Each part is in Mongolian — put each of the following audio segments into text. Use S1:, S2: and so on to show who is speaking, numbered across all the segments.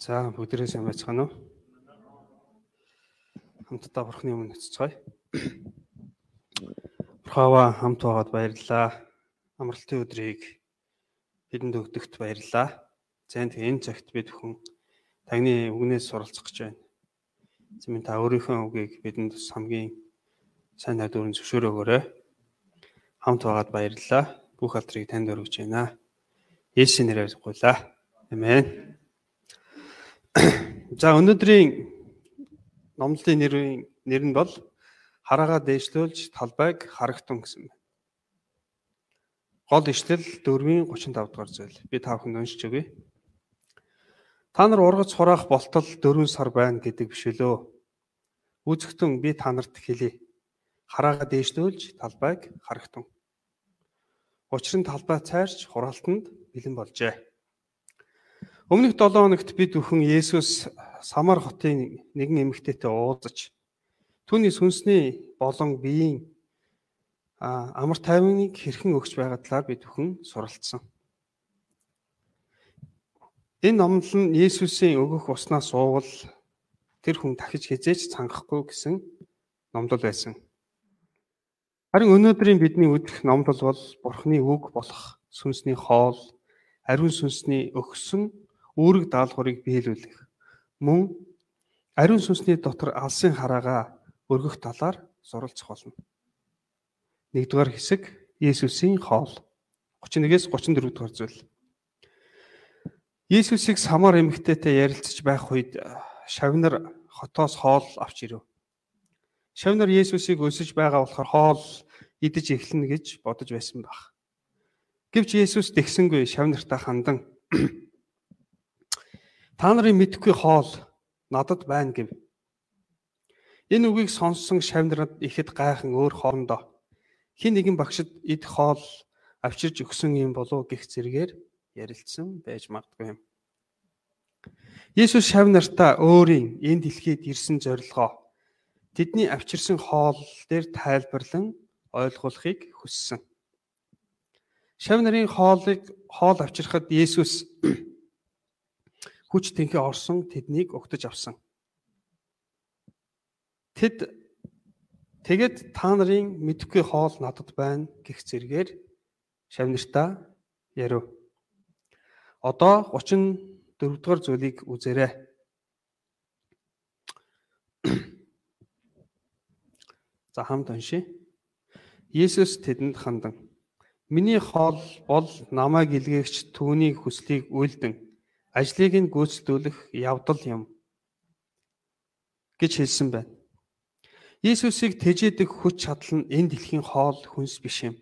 S1: За бүгдээрээ сайн байцгаана уу? Хамтдаа Бурхны өмнө очицгаая. Бурхаваа хамт байгаад баярлалаа. Амралтын өдрийг бидэнд өгдөгт баярлалаа. За энэ цагт бид бүхэн таны үгнээс суралцах гэж байна. Зэмэн та өөрийнхөө үгийг бидэнд бас хамгийн сайн найдварын зөвшөөрөөгөөрэй. Хамт байгаад баярлалаа. Бүх алдрыг танд өргөж байна. Есүсийн нэрээр гуйлаа. Амен. За өнөөдрийн номлолын нэрийн нэр нь бол хараагаа дээшлүүлж талбайг харагтун гэсэн байна. Гол ишлэл 4-ийн 35 дугаар зүйл. Би та бүхэнд уншиж өгье. Та нар ургац хураах болтол 4 сар байна гэдэг биш үлөө. Үзэгтэн би та нарт хэлье. Хараагаа дээшлүүлж талбайг харагтун. Учир нь талбай цайрч хураалтанд бэлэн болжээ. Өмнөх 7 хоногт бид бүхэн Есүс Самар хотын нэгэн эмэгтэйтэй уулзаж түүний сүнсний болон биеийн амар тайвныг хэрхэн өгч байгаа талаар бид бүхэн суралцсан. Энэ номлол нь Есүсийн өгөх уснаас уувал тэр хүн дахиж хизээч цангахгүй гэсэн номлол байсан. Харин өнөөдрийн бидний үдэх номлол бол Бурхны үг болох сүнсний хоол, ариун сүнсний өгсөн үүрэг даалгаврыг биелүүлэх. Мөн ариун сүнсний дотор алсын хараагаа өргөх талаар суралцах болно. Нэгдүгээр хэсэг Есүсийн хоол 31-ээс 34 дугаар зүйл. Есүсийг самар эмэгтэйтэй ярилцаж байх үед шавнар хотоос хоол авч ирэв. Шавнар Есүсийг өсөж байгаа болохоор хоол идэж эхлэнэ гэж бодож байсан баг. Гэвч Есүс тэгсэнгүй шавнартаа хандан Та нарын мэдхгүй хоол надад байна гэв. Энэ үгийг сонссон шавнарад ихэд гайхан өөр хоорондоо хин нэгэн багшид эд хоол авчирж өгсөн юм болов гих зэрэгээр ярилцсан байж магадгүй юм. Есүс шавнартаа өөрийн энэ дэлхийд ирсэн зорилгоо тэдний авчирсан хоол дээр тайлбарлан ойлгуулахыг хүссэн. Шав нарын хоолыг хоол авчирхад Есүс хүч тэнхээ орсон тэднийг өгтөж авсан. Тэд тэгэд та нарын мэдхгүй хоол надад байна гэх зэргээр шавнартаа ярив. Одоо 34 дугаар зүйлийг үзээрэй. За хамт уншия. Есүс тэдэнд хандан Миний хоол бол намайг илгээгч түүний хүслийг үйлдэн ажлыг нь гүйцэтгүүлэх явдал юм гэж хэлсэн байна. Иесусыг тэжээдэг хүч чадал нь энэ дэлхийн хоол хүнс биш юм.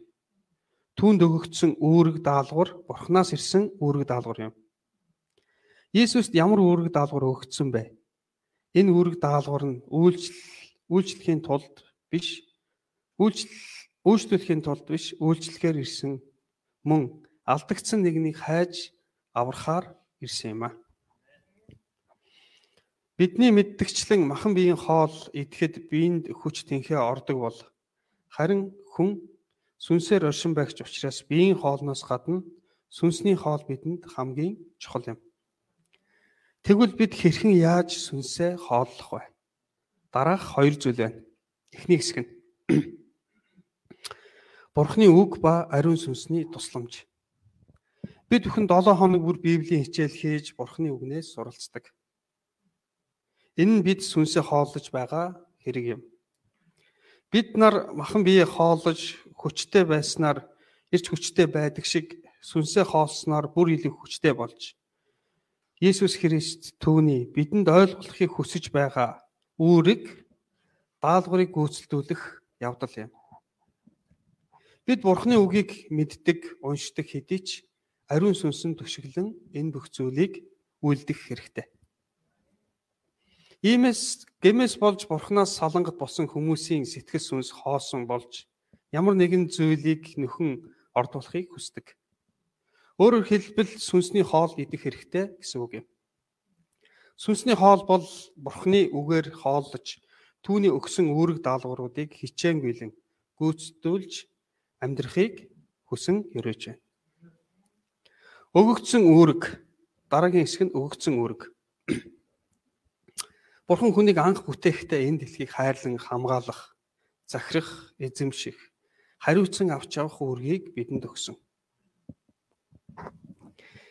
S1: Түүнд өгөгдсөн үүрэг даалгавар Бурханаас ирсэн үүрэг даалгавар юм. Иесуст ямар үүрэг даалгавар өгөгдсөн бэ? Энэ үүрэг даалгавар нь үйлчлэл үйлчлэхийн тулд биш үйлчлэл үйлчлэхийн тулд биш үйлчлэхээр ирсэн мөн алдагдсан нэгнийг хайж аврахаар ирсэн юм а. Бидний мэддэгчлэн махан биеийн хоол идэхэд биеинд хүч тэнхээ ордог бол харин хүн сүнсээр оршин байгч учраас биеийн хоолноос гадна сүнсний хоол бидэнд хамгийн чухал юм. Тэгвэл бид хэрхэн яаж сүнсээ хооллох вэ? Дараах хоёр зүйл байна. Эхний хэсэг нь Бурхны үг ба ариун сүнсний тусламж. Бид бүхэн 7 хоног бүр Библийн хичээл хийж Бурхны үгнээс суралцдаг. Энэ нь бид сүнсээ хооллож байгаа хэрэг юм. Бид нар махан бие хооллож хүчтэй байснаар ирч хүчтэй байдаг шиг сүнсээ хоолсноор бүр илүү хүчтэй болж Есүс Христ түүний бидэнд ойлгохыг хүсэж байгаа үүрэг даалгаврыг гүйцэлдүүлэх явдал юм. Бид Бурхны үгийг мэддэг, уншдаг хэдий ч ариун сүнсэн төшөглөн энэ бүх зүйлийг үйлдэх хэрэгтэй. Иймээс гэмээс болж бурхнаас салангат болсон хүмүүсийн сэтгэл сүнс хоосон болж ямар нэгэн зүйлийг нөхөн ордуулахыг хүсдэг. Өөрөөр хэлбэл сүнсний хоол идэх хэрэгтэй гэсэн үг юм. Сүнсний хоол бол бурхны үгээр хооллож түүний өгсөн үүрэг даалгавруудыг хичээнгүйлэн гүйцэтгүүлж амьдрахыг хүсэн өрөөж байна. Өгөгдсөн үүрэг дараагийн хэсэг нь өгөгдсөн үүрэг. Бурхан хүнийг анх бүтээхдээ энэ дэлхийг хайрлан хамгаалах, захирах, эзэмших, хариуцсан авч явах үүргийг бидэнд өгсөн.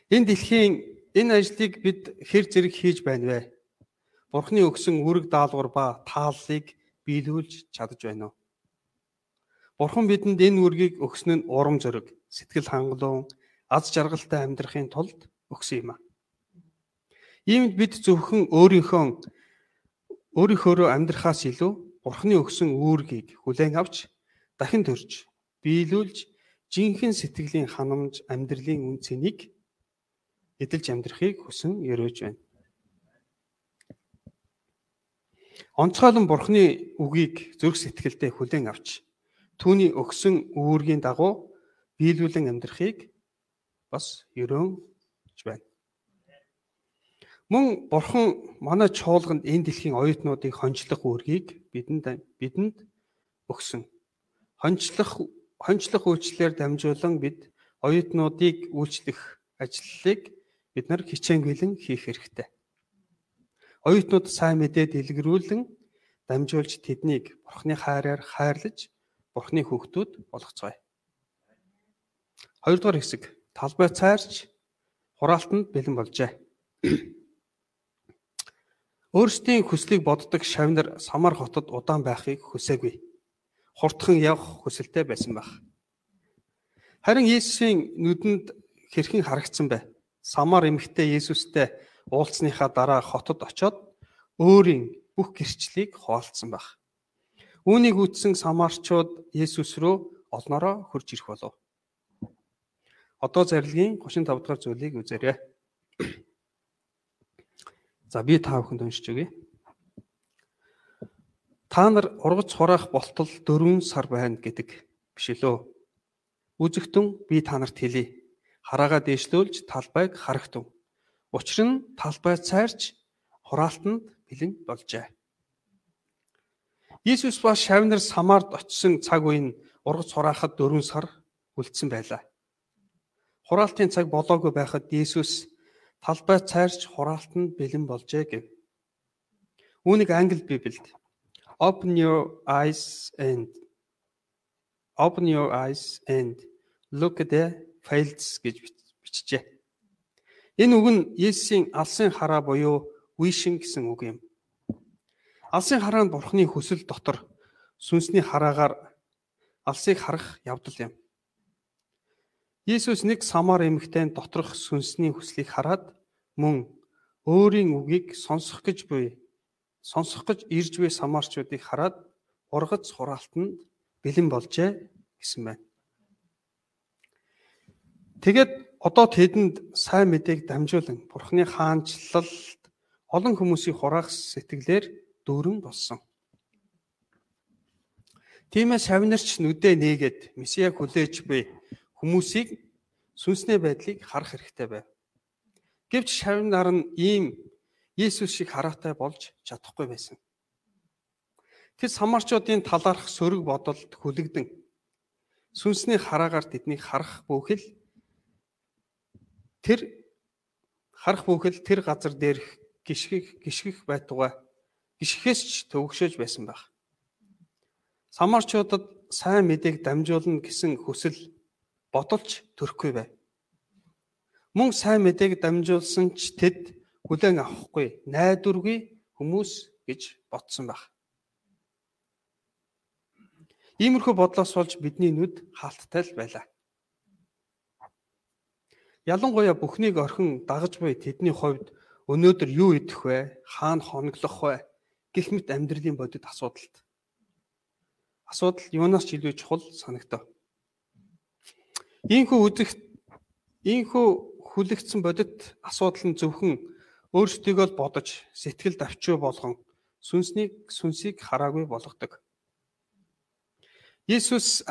S1: Энэ дэлхийн энэ ажлыг бид хэр зэрэг хийж байна вэ? Бурхны өгсөн үүрэг даалгавар ба тааллыг биелүүлж чадж байна уу? Бурхан бидэнд энэ үүргийг өгсөн нь урам зориг, сэтгэл хангалуун, аз жаргалтай амьдрахын тулд өгсөн юм а. Иймд бид зөвхөн өөрийнхөө өөрийнхөөрөө амьдрахаас илүү Бурхны өгсөн үүргийг хүлээн авч дахин төрж биелүүлж жинхэнэ сэтгэлийн ханамж амьдралын үн цэнийг эдэлж амьдрахыг хүсэн өрөөж байна. Онцгойлон Бурхны үгийг зүрх сэтгэлдээ хүлээн авч түүний өгсөн үүргийн дагуу биелүүлэн амьдрахыг бас өрөөнж байна. Мөн Бурхан манай чуулганд энэ дэлхийн оюутнуудыг хончлох үүргийг бидэнд бидэнд өгсөн. Хончлох хончлох үйлчлэлээр дамжуулан бид оюутнуудыг үйлчлэх ажлыг бид нар хичээнгүйлэн хийх хэрэгтэй. Оюутнууд сайн мэдээ дэлгэрүүлэн дамжуулж тэднийг Бурхны хайраар хайрлаж Бурхны хүүхдүүд болгоцгоё. Хоёрдугаар хэсэг талбай цайрч хураалтанд бэлэн болжээ. Өөрсдийн хүслийг боддог шавнар Самар хотод удаан байхыг хүсээгүй. Хурдхан явах хүсэлтэй байсан байх. Харин Есүсийн нүдэнд хэрхэн харагдсан бэ? Самар эмэгтэй Есүстэй уулзсныхаа дараа хотод очоод өөрийн бүх гэрчлэлийг хуваалцсан баг. Үүнийг үтсэн самарчууд Есүс рүү олноороо хурж ирэх болов. Одоо зарилгийн 35 дахь зүйлийг үзээрэй. За би та бүхэнд уншиж өгье. Та нар ургац хураах болтол 4 сар байна гэдэг биш лөө. Үзэгтэн би та нарт хэлье хараагаа дээшлүүлж талбайг харагтав. Учир нь талбай цайрч хураалтанд бэлэн болжээ. Иесус ба шавнар Самарт очисон цаг үе нь ургац хураахад 4 сар үлдсэн байлаа. Хураалтын цаг болоогүй байхад Иесус талбай цайрч хураалтанд бэлэн болжээ гэв. Үүнийг англи библиэд Open your eyes and Open your eyes and look at the Fields гэж бичжээ. Энэ үг нь Есүсийн алсын хараа буюу вишин гэсэн үг юм. Алсын хараа нь Бурхны хүсэл дотор сүнсний хараагаар алсыг харах явдал юм. Есүс нэг самар эмэгтэйн доторх сүнсний хүслийг хараад мөн өөрийн үгийг сонсох гэж буй сонсох гэж ирж буй самарчуудыг хараад ургац хураалтанд бэлэн болжээ гэсэн байна. Тэгээд одоо тэдэнд сайн мэдээг дамжуулан Бурхны хаанчлалд олон хүмүүсийг хураах сэтгэлээр дүүрэн болсон. Тиймээс шавнарч нүдэ нээгээд Месиаг хүлээж буй хүмүүсийг сүнснээ байдлыг харах хэрэгтэй байв. Гэвч шавь нар нь ийм Есүс шиг хараатай болж чадахгүй байсан. Тэр самарчуудын талаарх сөрөг бодолд хүлэгдэн сүнсний хараагаар тэднийг харах бүхэл тэр харах бүхэл тэр газар дээрх гიშгэх гიშгэх байтугай гიშгэхээс ч төвөгшөөж байсан баг. Самарчуудад сайн мэдээг дамжуулна гэсэн хүсэл бодолч төрөхгүй байв. Мөн сайн мэдээг дамжуулсан ч тэд хүлээн авахгүй найдваргүй хүмүүс гэж бодсон байх. Иймэрхүү бодлоос болж бидний нүд хаалттай л байлаа. Ялангуяа бүхнийг орхин дагаж буй тэдний хувьд өнөөдөр юу идэх вэ? Хаана хоноглох вэ? гэх мэт амьдралын бодит асуудалт. Асуудал юунаас ч илүү чухал санагдав. Ийхүү үзэх ийхүү хүлэгдсэн бодит асуудал нь зөвхөн өөрсдийгөө л бодож сэтгэл давчуу болгон сүнснийг сүнсийг хараагүй болгодог. Есүс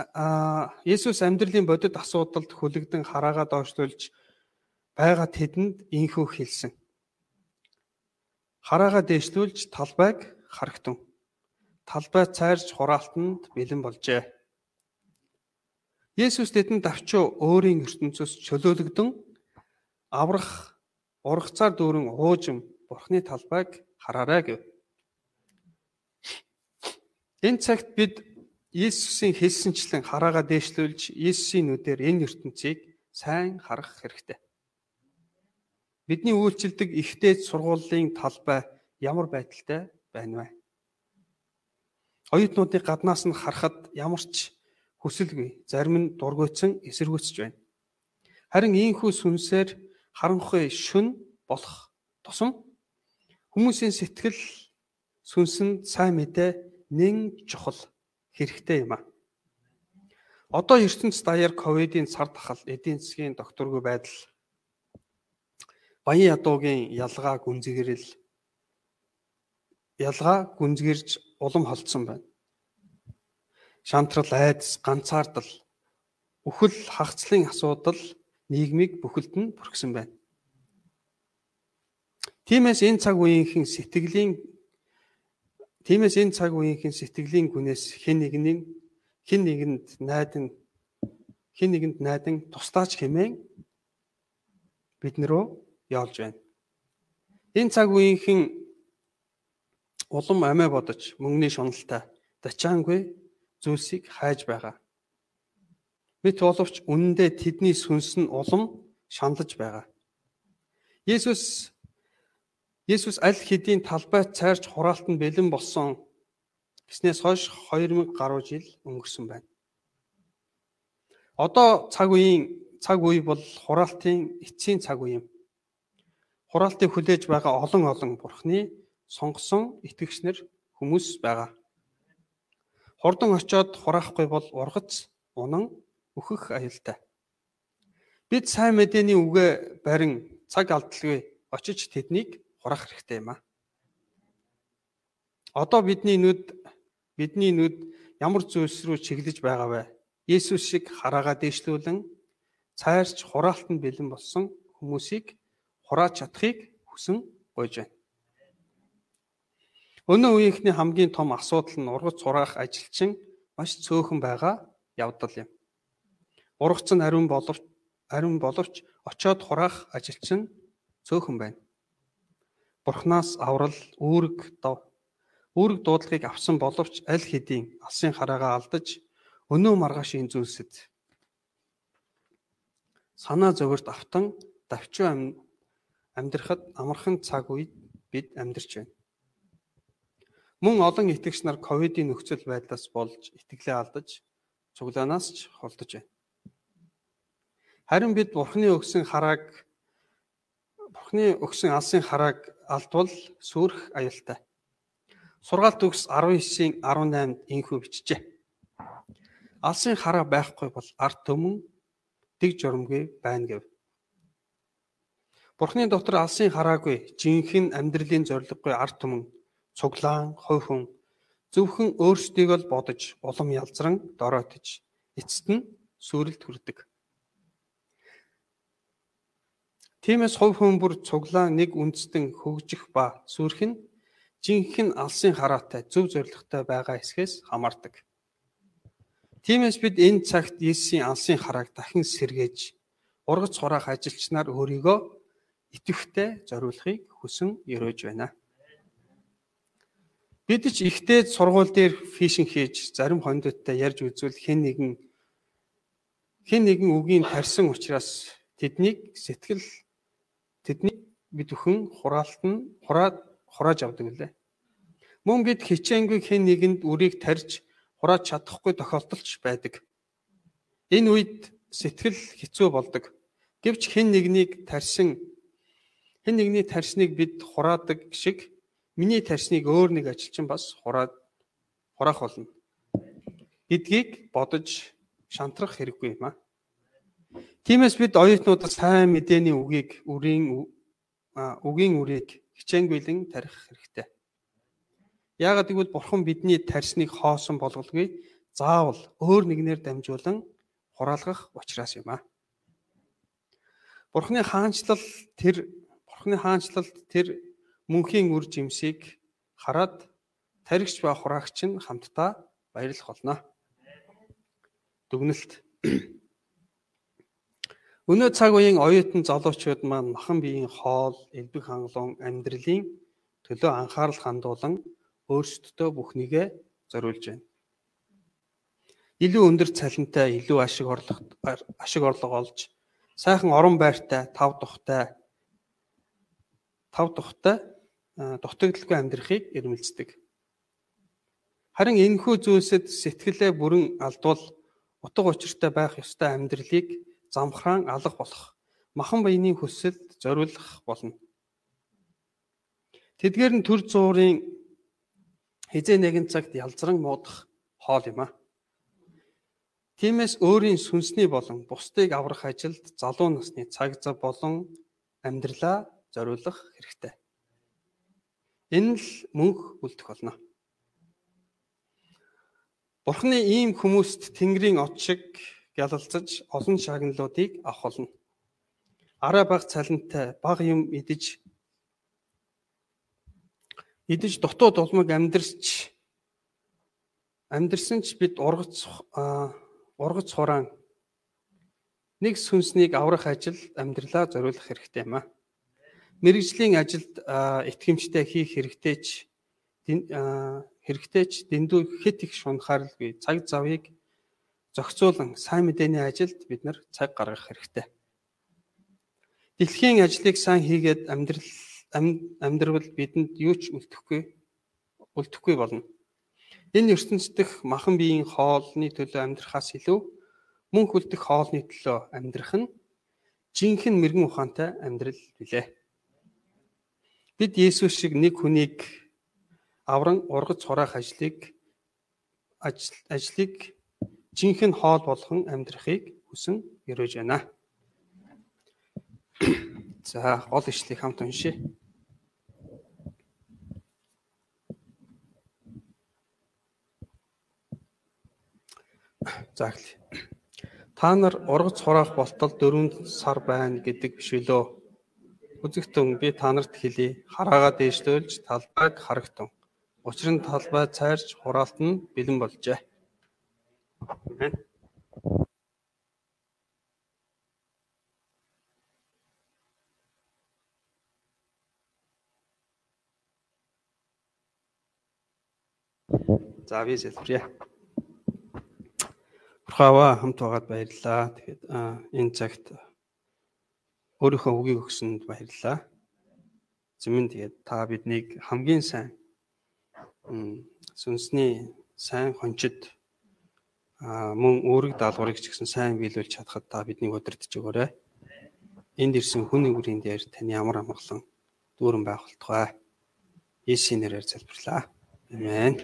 S1: Есүс амьдралын бодит асуудалд хүлэгдэн хараагаа доошлуулж байгаа тэдэнд инхүү хэлсэн. Хараага дээшлүүлж талбайг харагтун. Талбай цайрж хураалтанд бэлэн болжээ. Есүс тэдэнд давчуу өөрийн ертөнцөөс чөлөөлөгдөн аврах ургацаар дүүрэн уужим Бурхны талбайг хараарай гэв. Энэ цагт бид Иесусийн хэлсэнчлэн хараага дээшлүүлж Иесусийн нүдээр энэ ертөнцийг сайн харах хэрэгтэй. Бидний үйлчлдэг ихтэй сургуулийн талбай ямар байдалтай байна вэ? Оюутнуудыг гаднаас нь харахад ямар ч хүсэлгүй, зарим нь дургуйцсан эсэргүүцэж байна. Харин ийхүү сүнсээр харанхуй шүн болох тусам хүмүүсийн сэтгэл сүнсэнд сайн мэдээ нэн чухал хэрэгтэй юм а. Одоо ертөнц даяар ковидын цар тахал, эдийн засгийн докторгүй байдал, баян ядуугийн ялгаа гүнзгэрэл ялгаа гүнзгэрж улам холдсон байна. Шантрал, айдас, ганцаардал, үхэл, хагцлын асуудал нийгмийг бүхэлд нь бүрхсэн байна. Тиймээс энэ цаг үеийнхэн сэтгэлийн Тиймээс энэ цаг үеийнхэн сэтгэлийн гүнээс хэн нэгний хэн нэгэнд найдан хэн нэгэнд найдан тустаач хэмээн биднэрөө яолж байна. Энэ цаг үеийнхэн улам амиа бодож мөнгөний шуналтай дачаангүй зүйлсийг хайж байгаа. Мэт боловч үнэндээ тэдний сүнс нь улам шаналж байгаа. Есүс Есүс аль хэдийн талбай цайрч хураалтанд бэлэн болсон гэснээс хойш 2000 гаруй жил өнгөрсөн байна. Одоо цаг үеийн цаг үе бол хураалтын эцсийн цаг үе юм. Хураалтыг хүлээж байгаа олон олон бурхны сонгосон итгэгчнэр хүмүүс байгаа. Хурдан очиод хураахгүй бол ургац, унан, өөхөх аюултай. Бид сайн мэдээний үгээ барин цаг алдалгүй очиж тэднийг хурах хэрэгтэй юм а. Одоо бидний нүд бидний нүд ямар зүйлс рүү чиглэж байгаа вэ? Есүс шиг хараагаа дэвшлүүлэн цайрч хураалтанд бэлэн болсон хүмүүсийг хурааж чадахыг хүсэн гойж байна. Өнөө үеийнхний хамгийн том асуудал нь ургац хураах ажилчин маш цөөхөн байгаа явдал юм. Ургац нь ариун боловч ариун боловч очоод хураах ажилчин цөөхөн байна. Бурханаас аврал, үүрэг дов үүрэг дуудлагыг авсан боловч аль хэдийн алсын хараагаа алдаж өнөө маргаашийн зүйлсэд санаа зовирт автан давчуу амьдрахад амархан цаг үед бид амьдарч байна. Мөн олон итгэгч нар ковидын нөхцөл байдлаас болж итгэлээ алдаж цуглаанаас ч холдож байна. Харин бид Бурхны өгсөн харааг Бурхны өгсөн алсын харааг алдвал сүрх аюултай. Сургаалт төгс 19-ийн 18-нд инхүү бичжээ. Алсын хараа байхгүй бол арт төмөн дэг журамгүй байна гэв. Бурхны дотор алсын хараагүй жинхэнэ амьдралын зориггүй арт түмэн цуглаан хой хүн зөвхөн өөрсдийг л бодож улам ялзран дороотож эцэст нь сүрэлт хүрдэг. Тиймээс хувь хүн бүр цуглаан нэг үндэстэн хөгжих ба сүрх нь жинхэнэ алсын хараатай зөв зоригтой байгаа эсхээс хамаардаг. Тиймээс бид энэ цагт Есүсийн алсын харааг дахин сэргээж ургац хураах ажилчнаар өөрийгөө итгэвтэй зориулахыг хүсэн өрөөж байна. Бид ч ихтэй сургууль дээр фишинг хийж зарим хондоттой ярьж үзвэл хэн нэгэн хэн нэгэн үгийн тарьсан учраас тэднийг сэтгэл Тэдний бид бүхэн хураалт нь хураад хурааж авдаг лээ. Мөн бид хичээнгүй хэн нэгэнд үрийг тарьж хурааж чадахгүй тохиолдолч байдаг. Энэ үед сэтгэл хэцүү болдог. Гэвч хэн нэгнийг тарьсан хэн нэгний тарьсныг бид хураадаг шиг миний тарьсныг өөр нэг ажилчин бас хураад хураах болно. гэдгийг бодож шантрах хэрэггүй юм аа. Тиймээс бид оюутнуудад сайн мэдээний үгийг үрийн үгийн үрийг хичээнгүйлэн тарих хэрэгтэй. Яагаад гэвэл Бурхан бидний тарьсныг хоосон болголгүй заавал өөр нэгнээр дамжуулан хураалгах учраас юм аа. Бурханы хаанчлал тэр Бурханы хаанчлалд тэр мөнхийн үр жимсийг хараад таригч ба хураагч нь хамтдаа баярлах болно. Дүгнэлт Өнөө цаг үеийн оюутан залуучууд маань махан биеийн хоол, элбэг хангалуун амьдралын төлөө анхаарал хандуулан өөрсдөдөө бүхнийгээ зориулж байна. Илүү өндөр цалинтай, илүү ашиг орлого ашиг орлого олж, сайхан орон байртай, тав тухтай тав тухтай дутагдaltaгүй амьдрахыг эрмэлздэг. Харин энэхүү зүйлсэд сэтгэлээ бүрэн алдвал утга учиртай байх ёстой амьдралыг замхраан алга болох махан баяны хүсэлд зориулах болно. Тэдгээр нь төр зуурын хизээ нэгэн цагт ялзран муудах хоол юм а. Тиймээс өөрийн сүнсний болон бусдыг аврах ажилд залуу насны цаг зав болон амьдралаа зориулах хэрэгтэй. Энэ л мөнх үлдэх болно. Бурхны ийм хүмүүст Тэнгэрийн от шиг гялалцаж олон шагналуудыг авах болно. Араа баг цалинтай баг юм идэж идэж дутуу дулмаг амьдрч амьдрсан ч бид ургац ургац хураан нэг сүнснийг аврах ажил амьдралаа зориулах хэрэгтэй юм аа мэрэгжлийн ажилд итгэмжтэй хийх хэрэгтэй ч хэрэгтэй ч дэндүү хэд их шунхааралгүй цаг завыг зохицуулан сайн мэдээний ажилд бид нар цаг гаргах хэрэгтэй. Дэлхийн ажлыг сайн хийгээд амьдрал амьдрал бидэнд юу ч үлдэхгүй үлдэхгүй болно. Энэ ертөнцийн махан биеийн хоолны төлөө амьдрахаас илүү мөнх үлдэх хоолны төлөө амьдрах нь жинхэнэ мэрэгэн ухаантай амьдрал билээ. Бид Есүс шиг нэг хүнийг авран ургац хураах ажлыг ажлыг жинхэнэ хоол болгон амьдрахыг хүсэн өрөөж байна. За, гол ишлийг хамт уншъя. За эхлэе. Та нар ургац хураах болтол 4 сар байна гэдэг биш үлөө Үзэгтэн би та нарт хэлье. Хараагаа дээшлүүлж талбайг харагтун. Учир нь талбай цайрч хураалт нь бэлэн болжээ. Амен. За би хэлбэрье. Бурхаава хамт байгаад баярлалаа. Тэгээд энэ цагт өөрийнхөө үгийг өгсөнд баярлалаа. Зэмэн тэгээд та биднийг хамгийн сайн сүнсний сайн хончид мөн өөрийг даалгаврыг ч гэсэн сайн биелүүлж чадхад та биднийг удирдах өгөөрэй. Энд ирсэн хүн нэгрийн дээр таны ямар амгалан дүүрэн байх болтугай. Есүсийн нэрээр залбирлаа. Амен.